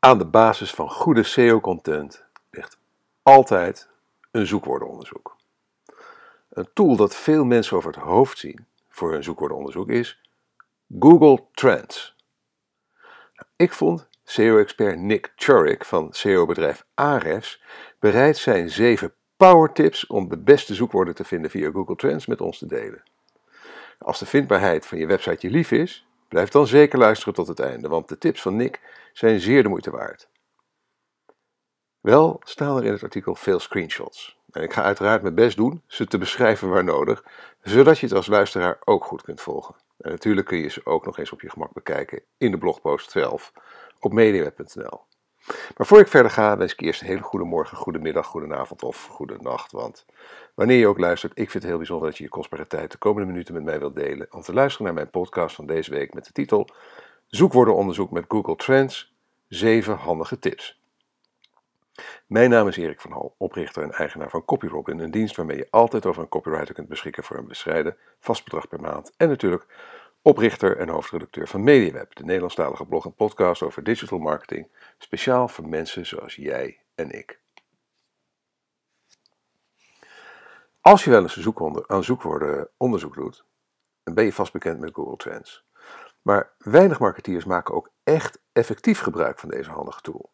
Aan de basis van goede SEO-content ligt altijd een zoekwoordenonderzoek. Een tool dat veel mensen over het hoofd zien voor hun zoekwoordenonderzoek is Google Trends. Nou, ik vond SEO-expert Nick Churik van SEO-bedrijf Ahrefs bereid zijn zeven power tips om de beste zoekwoorden te vinden via Google Trends met ons te delen. Als de vindbaarheid van je website je lief is, blijf dan zeker luisteren tot het einde, want de tips van Nick zijn zeer de moeite waard. Wel staan er in het artikel veel screenshots. En ik ga uiteraard mijn best doen ze te beschrijven waar nodig, zodat je het als luisteraar ook goed kunt volgen. En natuurlijk kun je ze ook nog eens op je gemak bekijken in de blogpost zelf op mediaweb.nl. Maar voor ik verder ga, wens ik eerst een hele goede morgen, goede middag, goede avond of goede nacht. Want wanneer je ook luistert, ik vind het heel bijzonder dat je je kostbare tijd de komende minuten met mij wilt delen om te luisteren naar mijn podcast van deze week met de titel Zoekwoordenonderzoek met Google Trends, 7 handige tips. Mijn naam is Erik van Hal, oprichter en eigenaar van CopyRobin, een dienst waarmee je altijd over een copywriter kunt beschikken voor een bescheiden vast bedrag per maand en natuurlijk oprichter en hoofdredacteur van MediaWeb, de Nederlandstalige blog en podcast over digital marketing, speciaal voor mensen zoals jij en ik. Als je wel eens een aan zoekwoorden onderzoek doet, dan ben je vast bekend met Google Trends. Maar weinig marketeers maken ook echt effectief gebruik van deze handige tool.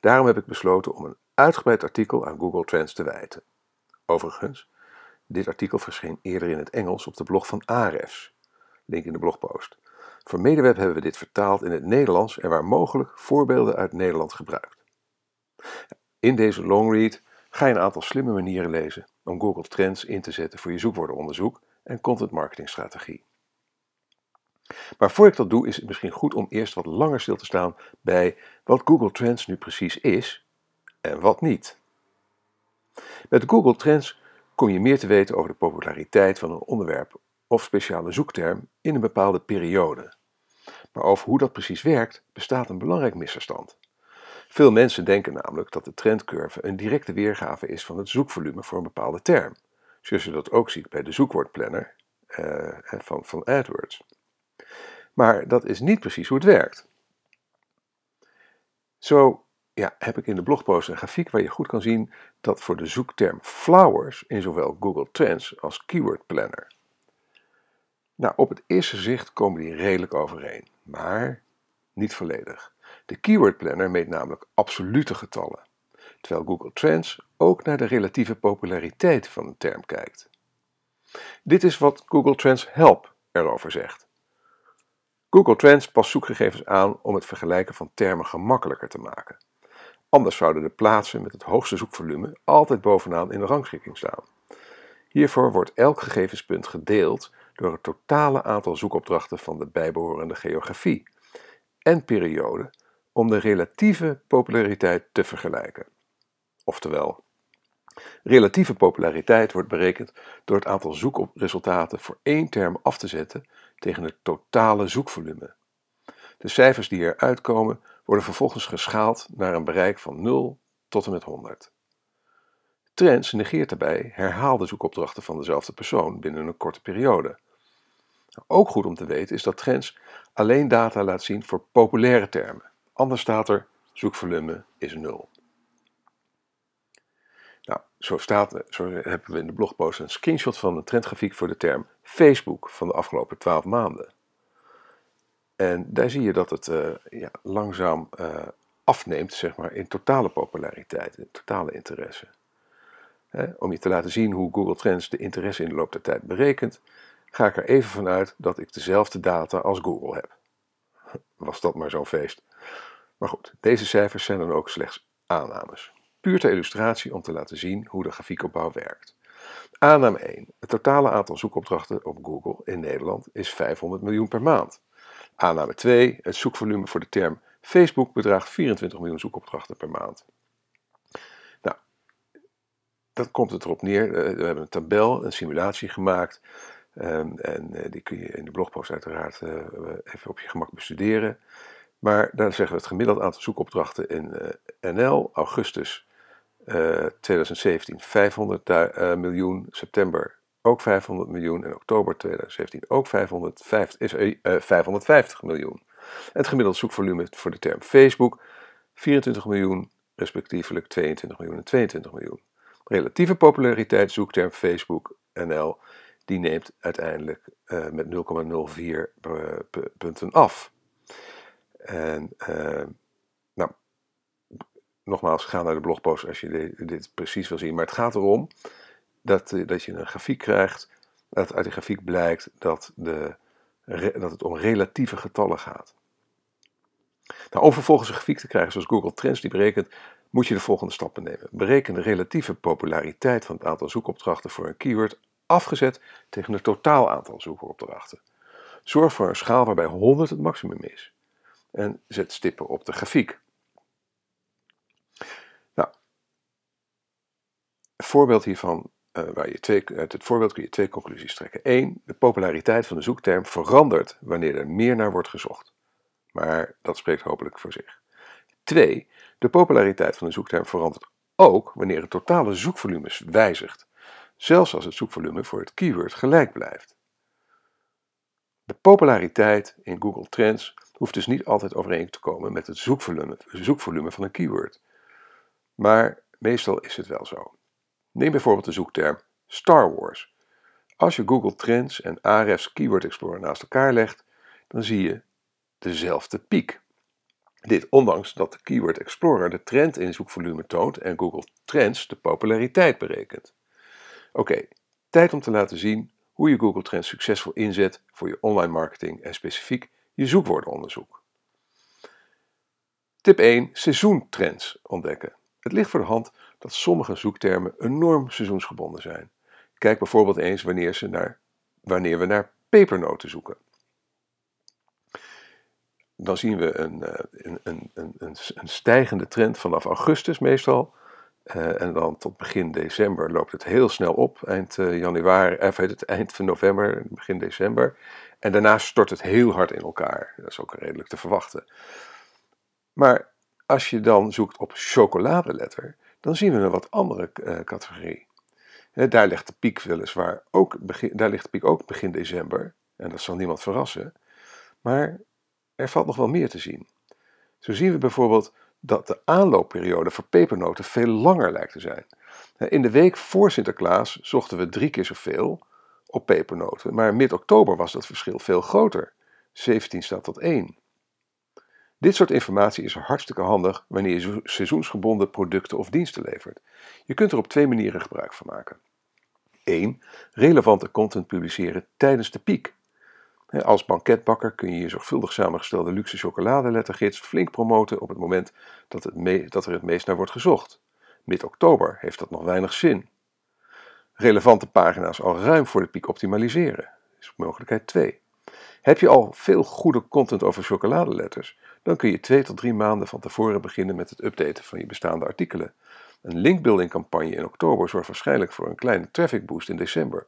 Daarom heb ik besloten om een uitgebreid artikel aan Google Trends te wijten. Overigens, dit artikel verscheen eerder in het Engels op de blog van Ahrefs, link in de blogpost. Voor Medeweb hebben we dit vertaald in het Nederlands en waar mogelijk voorbeelden uit Nederland gebruikt. In deze longread ga je een aantal slimme manieren lezen om Google Trends in te zetten voor je zoekwoordenonderzoek en content marketingstrategie. Maar voor ik dat doe, is het misschien goed om eerst wat langer stil te staan bij wat Google Trends nu precies is en wat niet. Met Google Trends kom je meer te weten over de populariteit van een onderwerp of speciale zoekterm in een bepaalde periode. Maar over hoe dat precies werkt, bestaat een belangrijk misverstand. Veel mensen denken namelijk dat de trendcurve een directe weergave is van het zoekvolume voor een bepaalde term, zoals je dat ook ziet bij de zoekwoordplanner uh, van, van AdWords. Maar dat is niet precies hoe het werkt. Zo ja, heb ik in de blogpost een grafiek waar je goed kan zien dat voor de zoekterm flowers in zowel Google Trends als Keyword Planner. Nou, op het eerste zicht komen die redelijk overeen, maar niet volledig. De Keyword Planner meet namelijk absolute getallen, terwijl Google Trends ook naar de relatieve populariteit van een term kijkt. Dit is wat Google Trends Help erover zegt. Google Trends past zoekgegevens aan om het vergelijken van termen gemakkelijker te maken. Anders zouden de plaatsen met het hoogste zoekvolume altijd bovenaan in de rangschikking staan. Hiervoor wordt elk gegevenspunt gedeeld door het totale aantal zoekopdrachten van de bijbehorende geografie en periode om de relatieve populariteit te vergelijken. Oftewel, relatieve populariteit wordt berekend door het aantal zoekresultaten voor één term af te zetten tegen het totale zoekvolume. De cijfers die eruit komen worden vervolgens geschaald naar een bereik van 0 tot en met 100. Trends negeert daarbij herhaalde zoekopdrachten van dezelfde persoon binnen een korte periode. Ook goed om te weten is dat Trends alleen data laat zien voor populaire termen. Anders staat er zoekvolume is 0. Nou, zo, staat, hebben we in de blogpost een screenshot van een trendgrafiek voor de term Facebook van de afgelopen 12 maanden. En daar zie je dat het uh, ja, langzaam uh, afneemt zeg maar, in totale populariteit, in totale interesse. om je te laten zien hoe Google Trends de interesse in de loop der tijd berekent, ga ik er even vanuit dat ik dezelfde data als Google heb. Was dat maar zo'n feest. Maar goed, deze cijfers zijn dan ook slechts aannames. Puur ter illustratie om te laten zien hoe de grafiekopbouw werkt. Aanname 1. Het totale aantal zoekopdrachten op Google in Nederland is 500 miljoen per maand. Aanname 2. Het zoekvolume voor de term Facebook bedraagt 24 miljoen zoekopdrachten per maand. Nou, dat komt het erop neer. Eh, we hebben een tabel, een simulatie gemaakt. Ehm, en eh, die kun je in de blogpost uiteraard eh, even op je gemak bestuderen. Maar daar zeggen we het gemiddeld aantal zoekopdrachten in NL, augustus 2017 500 miljoen, september ook 500 miljoen en oktober 2017 ook 550, is, 550 miljoen. Het gemiddelde zoekvolume voor de term Facebook 24 miljoen, respectievelijk 22 miljoen en 22 miljoen. Relatieve populariteit zoekterm Facebook NL, die neemt uiteindelijk uh, met 0,04 punten af. En uh, nou, nogmaals, ga naar de blogpost als je dit, precies wil zien. Maar het gaat erom dat, dat je een grafiek krijgt, dat uit die grafiek blijkt dat, de, dat het om relatieve getallen gaat. Nou, om vervolgens een grafiek te krijgen zoals Google Trends die berekent, moet je de volgende stappen nemen. Bereken de relatieve populariteit van het aantal zoekopdrachten voor een keyword afgezet tegen het totaal aantal zoekopdrachten. Zorg voor een schaal waarbij 100 het maximum is. En zet stippen op de grafiek. Nou, een voorbeeld hiervan, uh, waar je twee, uit het voorbeeld kun je twee conclusies trekken. Eén, de populariteit van de zoekterm verandert wanneer er meer naar wordt gezocht maar dat spreekt hopelijk voor zich. 2. De populariteit van een zoekterm verandert ook wanneer het totale zoekvolume wijzigt, zelfs als het zoekvolume voor het keyword gelijk blijft. De populariteit in Google Trends hoeft dus niet altijd overeen te komen met het zoekvolume, zoekvolume van een keyword. Maar meestal is het wel zo. Neem bijvoorbeeld de zoekterm Star Wars. Als je Google Trends en Ahrefs Keyword Explorer naast elkaar legt, dan zie je dezelfde piek. Dit ondanks dat de Keyword Explorer de trend in zoekvolume toont en Google Trends de populariteit berekent. Oké, tijd om te laten zien hoe je Google Trends succesvol inzet voor je online marketing en specifiek je zoekwoordenonderzoek. Tip 1: seizoentrends ontdekken. Het ligt voor de hand dat sommige zoektermen enorm seizoensgebonden zijn. Kijk bijvoorbeeld eens wanneer, ze naar, wanneer we naar pepernoten zoeken dan zien we een, eh, een, een, een, een stijgende trend vanaf augustus meestal. Uh, en dan tot begin december loopt het heel snel op. Eind uh, januari, of heet het eind van november, begin december. En daarna stort het heel hard in elkaar. Dat is ook redelijk te verwachten. Maar als je dan zoekt op chocoladeletter, dan zien we een wat andere categorie. daar ligt de piek weliswaar ook begin, daar ligt de piek ook begin december. En dat zal niemand verrassen. Maar er valt nog wel meer te zien. Zo zien we bijvoorbeeld dat de aanloopperiode voor pepernoten veel langer lijkt te zijn. In de week voor Sinterklaas zochten we drie keer zoveel op pepernoten, maar mid-oktober was dat verschil veel groter. 17 staat tot 1. Dit soort informatie is hartstikke handig wanneer je seizoensgebonden producten of diensten levert. Je kunt er op twee manieren gebruik van maken. 1. Relevante content publiceren tijdens de piek. Als banketbakker kun je je zorgvuldig samengestelde luxe chocoladelettergids flink promoten op het moment dat, het dat er het meest naar wordt gezocht. Mid-oktober heeft dat nog weinig zin. Relevante pagina's al ruim voor de piek optimaliseren is mogelijkheid 2. Heb je al veel goede content over chocoladeletters, dan kun je twee tot drie maanden van tevoren beginnen met het updaten van je bestaande artikelen. Een linkbuilding campagne in oktober zorgt waarschijnlijk voor een kleine traffic boost in december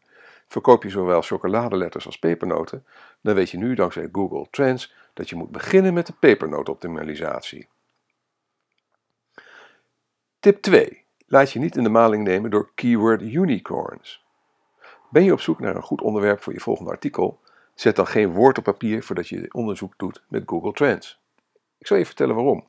Verkoop je zowel chocoladeletters als pepernoten, dan weet je nu dankzij Google Trends dat je moet beginnen met de pepernootoptimalisatie. Tip 2. Laat je niet in de maling nemen door keyword unicorns. Ben je op zoek naar een goed onderwerp voor je volgende artikel? Zet dan geen woord op papier voordat je onderzoek doet met Google Trends. Ik zal je vertellen waarom.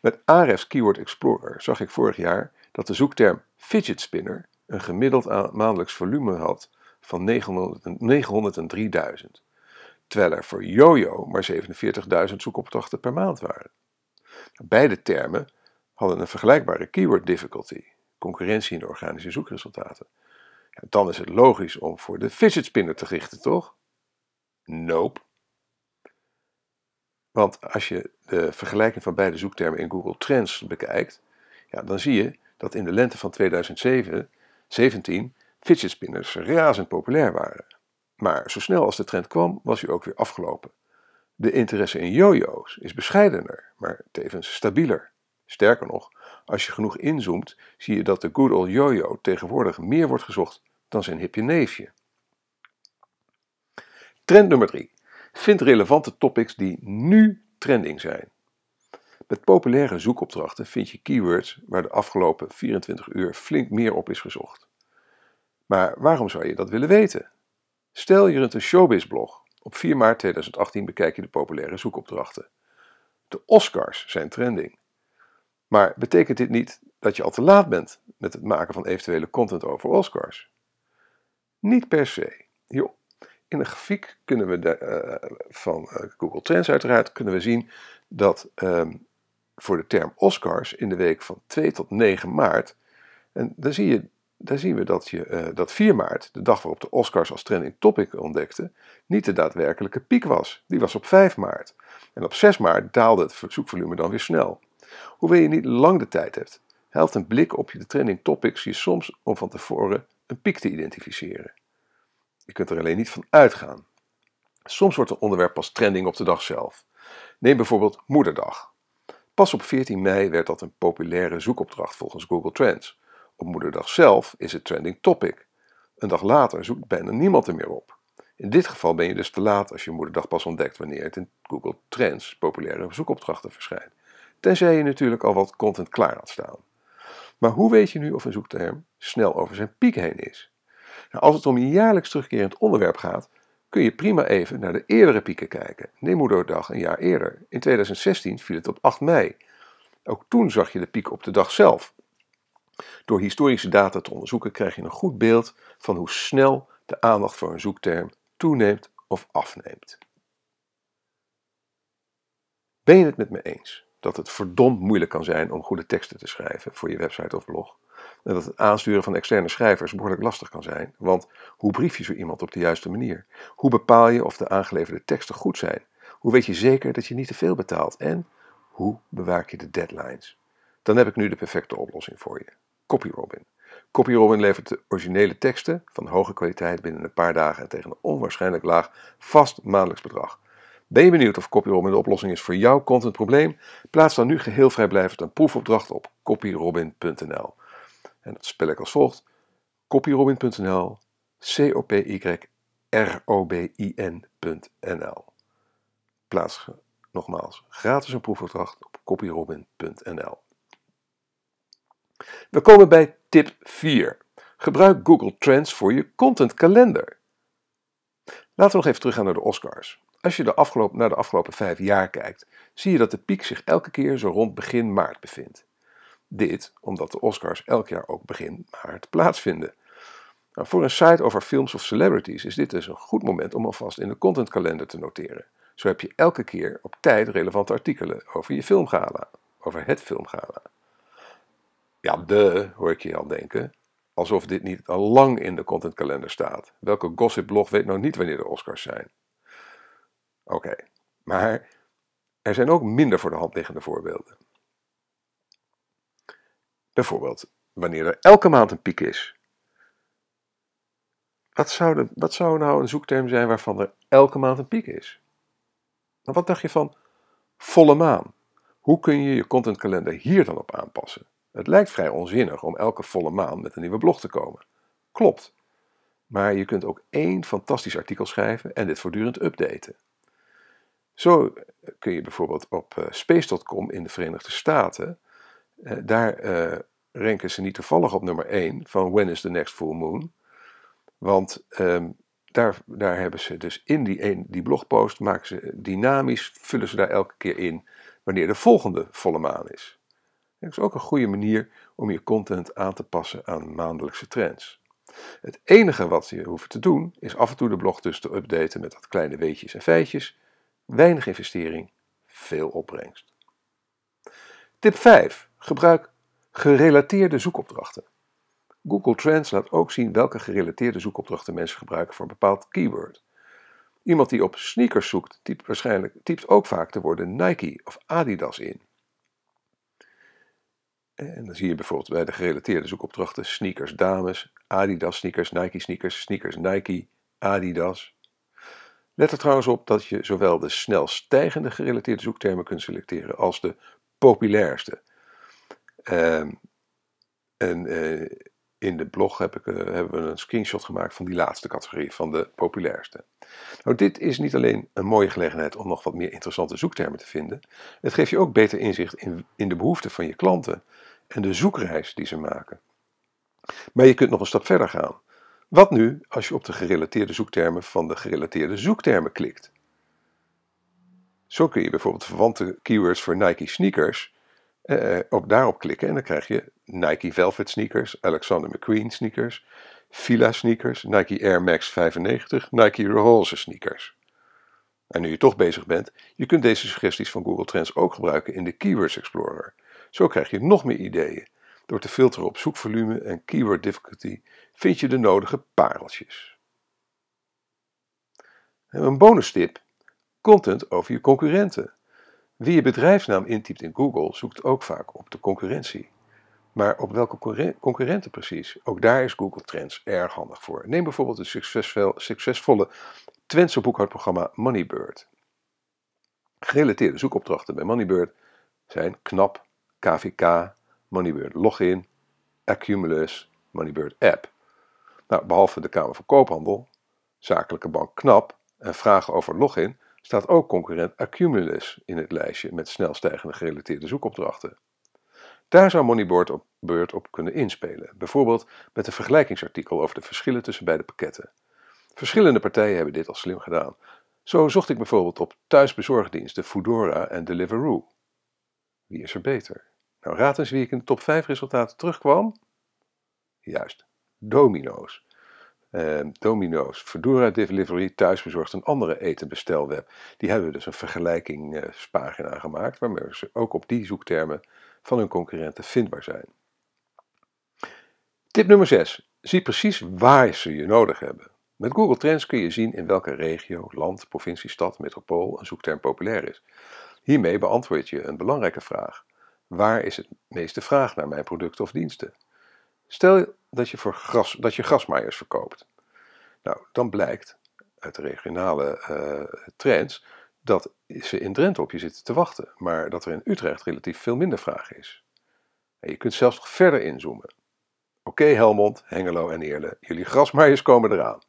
Met Ahrefs Keyword Explorer zag ik vorig jaar dat de zoekterm fidget spinner een gemiddeld maandelijks volume had van 903.000, terwijl er voor Jojo maar 47.000 zoekopdrachten per maand waren. Beide termen hadden een vergelijkbare keyword difficulty, concurrentie in de organische zoekresultaten. Dan is het logisch om voor de fidget spinner te richten, toch? Nope. Want als je de vergelijking van beide zoektermen in Google Trends bekijkt, ja, dan zie je dat in de lente van 2017 fidget spinners razend populair waren. Maar zo snel als de trend kwam, was hij ook weer afgelopen. De interesse in jojo's is bescheidener, maar tevens stabieler. Sterker nog, als je genoeg inzoomt, zie je dat de good old jojo tegenwoordig meer wordt gezocht dan zijn hipje neefje. Trend nummer 3. Vind relevante topics die nu trending zijn. Met populaire zoekopdrachten vind je keywords waar de afgelopen 24 uur flink meer op is gezocht. Maar waarom zou je dat willen weten? Stel je runt een showbiz-blog. Op 4 maart 2018 bekijk je de populaire zoekopdrachten. De Oscars zijn trending. Maar betekent dit niet dat je al te laat bent met het maken van eventuele content over Oscars? Niet per se. Hier in de grafiek kunnen we de, uh, van uh, Google Trends uiteraard kunnen we zien dat um, voor de term Oscars in de week van 2 tot 9 maart, en daar, zie je, daar zien we dat, je, uh, dat 4 maart, de dag waarop de Oscars als trending topic ontdekte, niet de daadwerkelijke piek was. Die was op 5 maart. En op 6 maart daalde het zoekvolume dan weer snel. Hoewel je niet lang de tijd hebt, helpt een blik op de trending topics je soms om van tevoren een piek te identificeren. Je kunt er alleen niet van uitgaan. Soms wordt een onderwerp pas trending op de dag zelf. Neem bijvoorbeeld Moederdag. Pas op 14 mei werd dat een populaire zoekopdracht volgens Google Trends. Op Moederdag zelf is het trending topic. Een dag later zoekt bijna niemand er meer op. In dit geval ben je dus te laat als je Moederdag pas ontdekt wanneer het in Google Trends populaire zoekopdrachten verschijnt. Tenzij je natuurlijk al wat content klaar had staan. Maar hoe weet je nu of een zoekterm snel over zijn piek heen is? Nou, als het om een jaarlijks terugkerend onderwerp gaat, kun je prima even naar de eerdere pieken kijken. Neem Moederdag een jaar eerder. In 2016 viel het op 8 mei. Ook toen zag je de piek op de dag zelf. Door historische data te onderzoeken krijg je een goed beeld van hoe snel de aandacht voor een zoekterm toeneemt of afneemt. Ben je het met me eens dat het verdomd moeilijk kan zijn om goede teksten te schrijven voor je website of blog? En dat het aansturen van externe schrijvers behoorlijk lastig kan zijn, want hoe brief je zo iemand op de juiste manier? Hoe bepaal je of de aangeleverde teksten goed zijn? Hoe weet je zeker dat je niet te veel betaalt? En hoe bewaak je de deadlines? Dan heb ik nu de perfecte oplossing voor je. CopyRobin. CopyRobin levert de originele teksten van hoge kwaliteit binnen een paar dagen en tegen een onwaarschijnlijk laag vast maandelijks bedrag. Ben je benieuwd of CopyRobin de oplossing is voor jouw contentprobleem? Plaats dan nu geheel vrijblijvend een proefopdracht op copyrobin.nl. En dat spel ik als volgt: copyrobin.nl, C-O-P-Y-R-O-B-I-N.nl. Plaats nogmaals gratis een proefopdracht op copyrobin.nl. We komen bij tip 4. Gebruik Google Trends voor je contentkalender. Laten we nog even teruggaan naar de Oscars. Als je de afgelopen, naar de afgelopen vijf jaar kijkt, zie je dat de piek zich elke keer zo rond begin maart bevindt. Dit omdat de Oscars elk jaar ook begin maart plaatsvinden. Nou, voor een site over films of celebrities is dit dus een goed moment om alvast in de contentkalender te noteren. Zo heb je elke keer op tijd relevante artikelen over je filmgala, over het filmgala. Ja, de, hoor ik je al denken. Alsof dit niet al lang in de contentkalender staat. Welke gossipblog weet nou niet wanneer de Oscars zijn? Oké, maar er zijn ook minder voor de hand liggende voorbeelden. Bijvoorbeeld wanneer er elke maand een piek is. Wat zou, wat zou nou een zoekterm zijn waarvan er elke maand een piek is? Nou, wat dacht je van volle maan? Hoe kun je je contentkalender hier dan op aanpassen? Het lijkt vrij onzinnig om elke volle maan met een nieuwe blog te komen. Klopt. Maar je kunt ook één fantastisch artikel schrijven en dit voortdurend updaten. Zo kun je bijvoorbeeld op uh, space.com in de Verenigde Staten eh, daar renken ze niet toevallig op nummer 1 van When is the next full moon. Want um, daar, daar hebben ze dus in die, een, die blogpost, maken ze dynamisch, vullen ze daar elke keer in wanneer de volgende volle maan is. Dat is ook een goede manier om je content aan te passen aan maandelijkse trends. Het enige wat je hoeft te doen, is af en toe de blog dus te updaten met wat kleine weetjes en feitjes. Weinig investering, veel opbrengst. Tip 5. Gebruik gerelateerde zoekopdrachten. Google Trends laat ook zien welke gerelateerde zoekopdrachten mensen gebruiken voor een bepaald keyword. Iemand die op sneakers zoekt, typt, waarschijnlijk, typt ook vaak de woorden Nike of Adidas in. En dan zie je bijvoorbeeld bij de gerelateerde zoekopdrachten sneakers dames, Adidas sneakers, Nike sneakers, sneakers Nike, Adidas. Let er trouwens op dat je zowel de snel stijgende gerelateerde zoektermen kunt selecteren als de populairste. Ehm, en uh, in de blog heb ik, uh, hebben we een screenshot gemaakt van die laatste categorie, van de populairste. Nou, dit is niet alleen een mooie gelegenheid om nog wat meer interessante zoektermen te vinden. Het geeft je ook beter inzicht in, in de behoeften van je klanten en de zoekreis die ze maken. Maar je kunt nog een stap verder gaan. Wat nu als je op de gerelateerde zoektermen van de gerelateerde zoektermen klikt? Zo kun je bijvoorbeeld verwante keywords voor Nike sneakers Uh, op daarop klikken en dan krijg je Nike Velvet sneakers, Alexander McQueen sneakers, Fila sneakers, Nike Air Max 95, Nike Roze sneakers. En nu je toch bezig bent, je kunt deze suggesties van Google Trends ook gebruiken in de Keywords Explorer. Zo krijg je nog meer ideeën. Door te filteren op zoekvolume en keyword difficulty vind je de nodige pareltjes. Een bonus tip: content over je concurrenten. Wie je bedrijfsnaam intypt in Google zoekt ook vaak op de concurrentie. Maar op welke concurrenten precies? Ook daar is Google Trends erg handig voor. Neem bijvoorbeeld het succesvolle Twentse boekhoudprogramma Moneybird. Gerelateerde zoekopdrachten bij Moneybird zijn KNAP, KVK, Moneybird Login, Accumulus, Moneybird App. Nou, behalve de Kamer van Koophandel, zakelijke bank KNAP en vragen over login staat ook concurrent Accumulus in het lijstje met snel stijgende gerelateerde zoekopdrachten. Daar zou Moneybird op, op kunnen inspelen, bijvoorbeeld met een vergelijkingsartikel over de verschillen tussen beide pakketten. Verschillende partijen hebben dit al slim gedaan. Zo zocht ik bijvoorbeeld op thuisbezorgdiensten Foodora en Deliveroo. Wie is er beter? Nou, raad eens wie ik in de top 5 resultaten terugkwam. Juist, Domino's. Uh, Domino's, Foodora Delivery, thuisbezorgd een andere etenbestelweb. Die hebben dus een vergelijkingspagina gemaakt, waarmee ze ook op die zoektermen van hun concurrenten vindbaar zijn. Tip nummer 6. Zie precies waar ze je nodig hebben. Met Google Trends kun je zien in welke regio, land, provincie, stad, metropool een zoekterm populair is. Hiermee beantwoord je een belangrijke vraag. Waar is het meeste vraag naar mijn producten of diensten? Stel dat je, voor gras, dat je grasmaaiers verkoopt. Nou, dan blijkt uit de regionale uh, trends dat ze in Drenthe op je zitten te wachten, maar dat er in Utrecht relatief veel minder vraag is. En je kunt zelfs nog verder inzoomen. Oké Helmond, Hengelo en Eerle, jullie grasmaaiers komen eraan.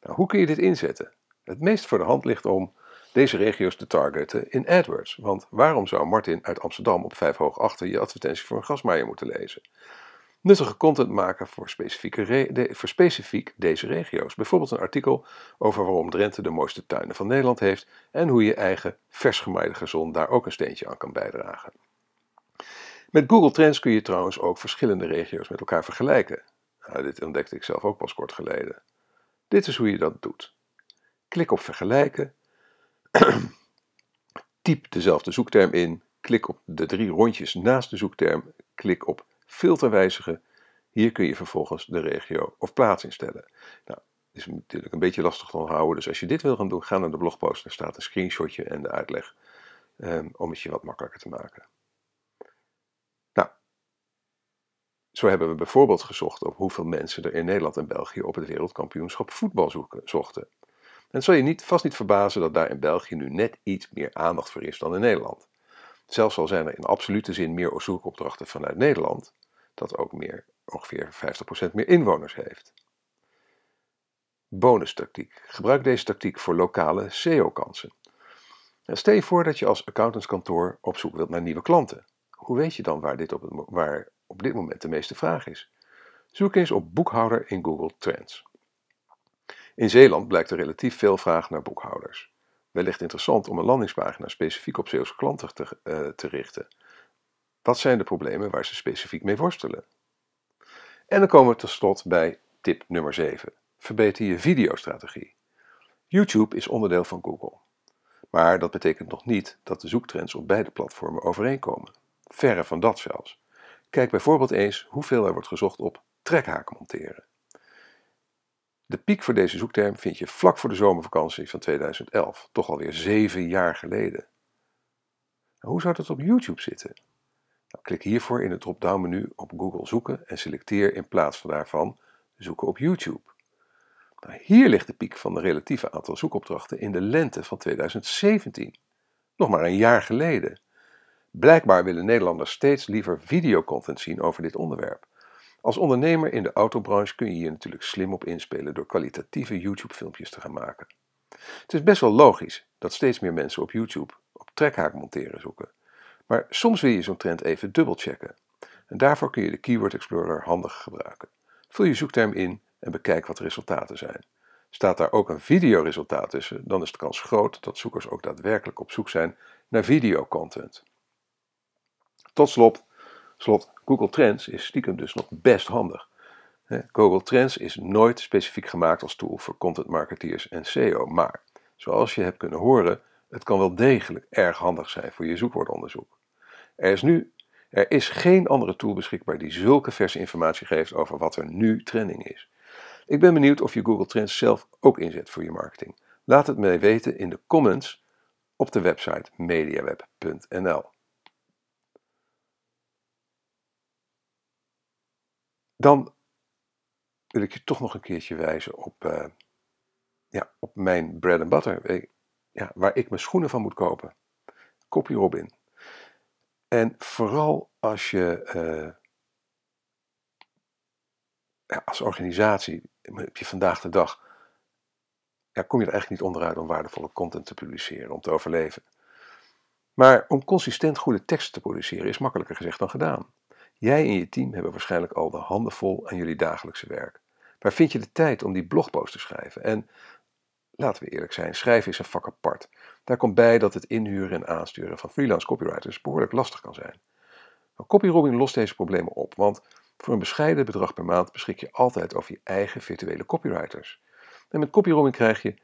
Nou, hoe kun je dit inzetten? Het meest voor de hand ligt om deze regio's te targeten in AdWords. Want waarom zou Martin uit Amsterdam op 5 hoog achter je advertentie voor een grasmaaier moeten lezen? Nuttige content maken voor, specifieke voor specifiek deze regio's. Bijvoorbeeld een artikel over waarom Drenthe de mooiste tuinen van Nederland heeft en hoe je eigen vers gemaaide gazon daar ook een steentje aan kan bijdragen. Met Google Trends kun je trouwens ook verschillende regio's met elkaar vergelijken. Nou, dit ontdekte ik zelf ook pas kort geleden. Dit is hoe je dat doet. Klik op vergelijken, typ dezelfde zoekterm in, klik op de drie rondjes naast de zoekterm, klik op filter wijzigen. Hier kun je vervolgens de regio of plaats instellen. Nou, is natuurlijk een beetje lastig te onthouden, dus als je dit wil gaan doen, ga naar de blogpost, daar staat een screenshotje en de uitleg um, om het je wat makkelijker te maken. Nou, zo hebben we bijvoorbeeld gezocht op hoeveel mensen er in Nederland en België op het wereldkampioenschap voetbal zochten. En het zal je niet, vast niet verbazen dat daar in België nu net iets meer aandacht voor is dan in Nederland. Zelfs al zijn er in absolute zin meer zoekopdrachten vanuit Nederland, dat ook meer, ongeveer 50% meer inwoners heeft. Bonustactiek. Gebruik deze tactiek voor lokale SEO-kansen. Stel je voor dat je als accountantskantoor op zoek wilt naar nieuwe klanten. Hoe weet je dan waar, dit op, waar op dit moment de meeste vraag is? Zoek eens op boekhouder in Google Trends. In Zeeland blijkt er relatief veel vraag naar boekhouders. Wellicht interessant om een landingspagina specifiek op Zeeuwse klanten te, uh, te richten. Wat zijn de problemen waar ze specifiek mee worstelen? En dan komen we tot slot bij tip nummer 7. Verbeter je videostrategie. YouTube is onderdeel van Google. Maar dat betekent nog niet dat de zoektrends op beide platformen overeenkomen. Verre van dat zelfs. Kijk bijvoorbeeld eens hoeveel er wordt gezocht op trekhaken monteren. De piek voor deze zoekterm vind je vlak voor de zomervakantie van 2011, toch alweer zeven jaar geleden. hoe zou dat op YouTube zitten? Nou, klik hiervoor in het drop-down menu op Google zoeken en selecteer in plaats van daarvan zoeken op YouTube. Nou, hier ligt de piek van de relatieve aantal zoekopdrachten in de lente van 2017. Nog maar een jaar geleden. Blijkbaar willen Nederlanders steeds liever videocontent zien over dit onderwerp. Als ondernemer in de autobranche kun je hier natuurlijk slim op inspelen door kwalitatieve YouTube-filmpjes te gaan maken. Het is best wel logisch dat steeds meer mensen op YouTube op trekhaak monteren zoeken. Maar soms wil je zo'n trend even dubbelchecken. En daarvoor kun je de Keyword Explorer handig gebruiken. Vul je zoekterm in en bekijk wat de resultaten zijn. Staat daar ook een videoresultaat tussen, dan is de kans groot dat zoekers ook daadwerkelijk op zoek zijn naar videocontent. Tot slot, slot, Google Trends is stiekem dus nog best handig. Google Trends is nooit specifiek gemaakt als tool voor content marketeers en SEO, maar zoals je hebt kunnen horen, het kan wel degelijk erg handig zijn voor je zoekwoordonderzoek. Er is nu er is geen andere tool beschikbaar die zulke verse informatie geeft over wat er nu trending is. Ik ben benieuwd of je Google Trends zelf ook inzet voor je marketing. Laat het mij weten in de comments op de website mediaweb.nl. Dan wil ik je toch nog een keertje wijzen op, uh, ja, op mijn bread and butter, ja, waar ik mijn schoenen van moet kopen. Copy Robin. En vooral als je ja, als organisatie, heb je vandaag de dag, ja, kom je er eigenlijk niet onderuit om waardevolle content te publiceren, om te overleven. Maar om consistent goede teksten te produceren is makkelijker gezegd dan gedaan. Jij en je team hebben waarschijnlijk al de handen vol aan jullie dagelijkse werk. Waar vind je de tijd om die blogpost te schrijven? En laten we eerlijk zijn, schrijven is een vak apart. Daar komt bij dat het inhuren en aansturen van freelance copywriters behoorlijk lastig kan zijn. CopyRobin lost deze problemen op, want voor een bescheiden bedrag per maand beschik je altijd over je eigen virtuele copywriters. En met CopyRobin krijg je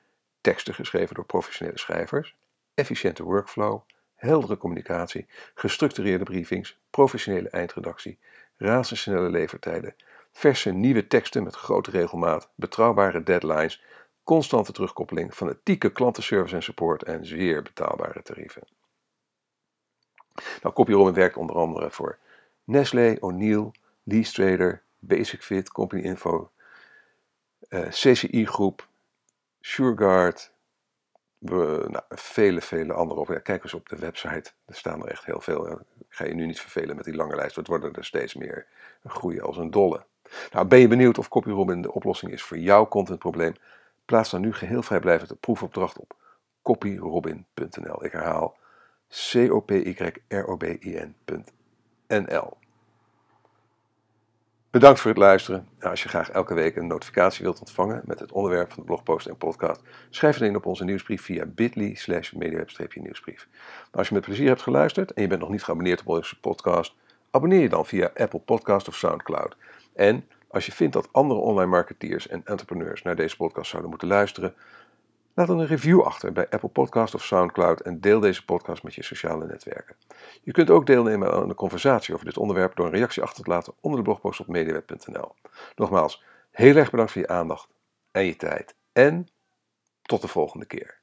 teksten geschreven door professionele schrijvers, efficiënte workflow, heldere communicatie, gestructureerde briefings, professionele eindredactie, razendsnelle levertijden, verse nieuwe teksten met grote regelmaat, betrouwbare deadlines, constante terugkoppeling, fanatieke klantenservice en support en zeer betaalbare tarieven. Nou, CopyRobin werkt onder andere voor Nestlé, O'Neill, Lee Trader, Basic Fit, Company Info, eh, CCI Groep, SureGuard, we, nou, vele, vele andere op. Kijk eens op de website, er staan er echt heel veel. Ik ga je nu niet vervelen met die lange lijst, het worden er steeds meer groeien als een dolle. Nou, ben je benieuwd of CopyRobin de oplossing is voor jouw contentprobleem? Plaats dan nu geheel vrijblijvend de proefopdracht op copyrobin.nl. Ik herhaal c o p y r o b i nnl Bedankt voor het luisteren. Nou, als je graag elke week een notificatie wilt ontvangen met het onderwerp van de blogpost en podcast, schrijf dan in op onze nieuwsbrief via bit.ly slash nieuwsbrief. als je met plezier hebt geluisterd en je bent nog niet geabonneerd op onze podcast, abonneer je dan via Apple Podcast of Soundcloud. En als je vindt dat andere online marketeers en entrepreneurs naar deze podcast zouden moeten luisteren, laat dan een review achter bij Apple Podcast of SoundCloud en deel deze podcast met je sociale netwerken. Je kunt ook deelnemen aan de conversatie over dit onderwerp door een reactie achter te laten onder de blogpost op mediaweb.nl. Nogmaals, heel erg bedankt voor je aandacht en je tijd en tot de volgende keer.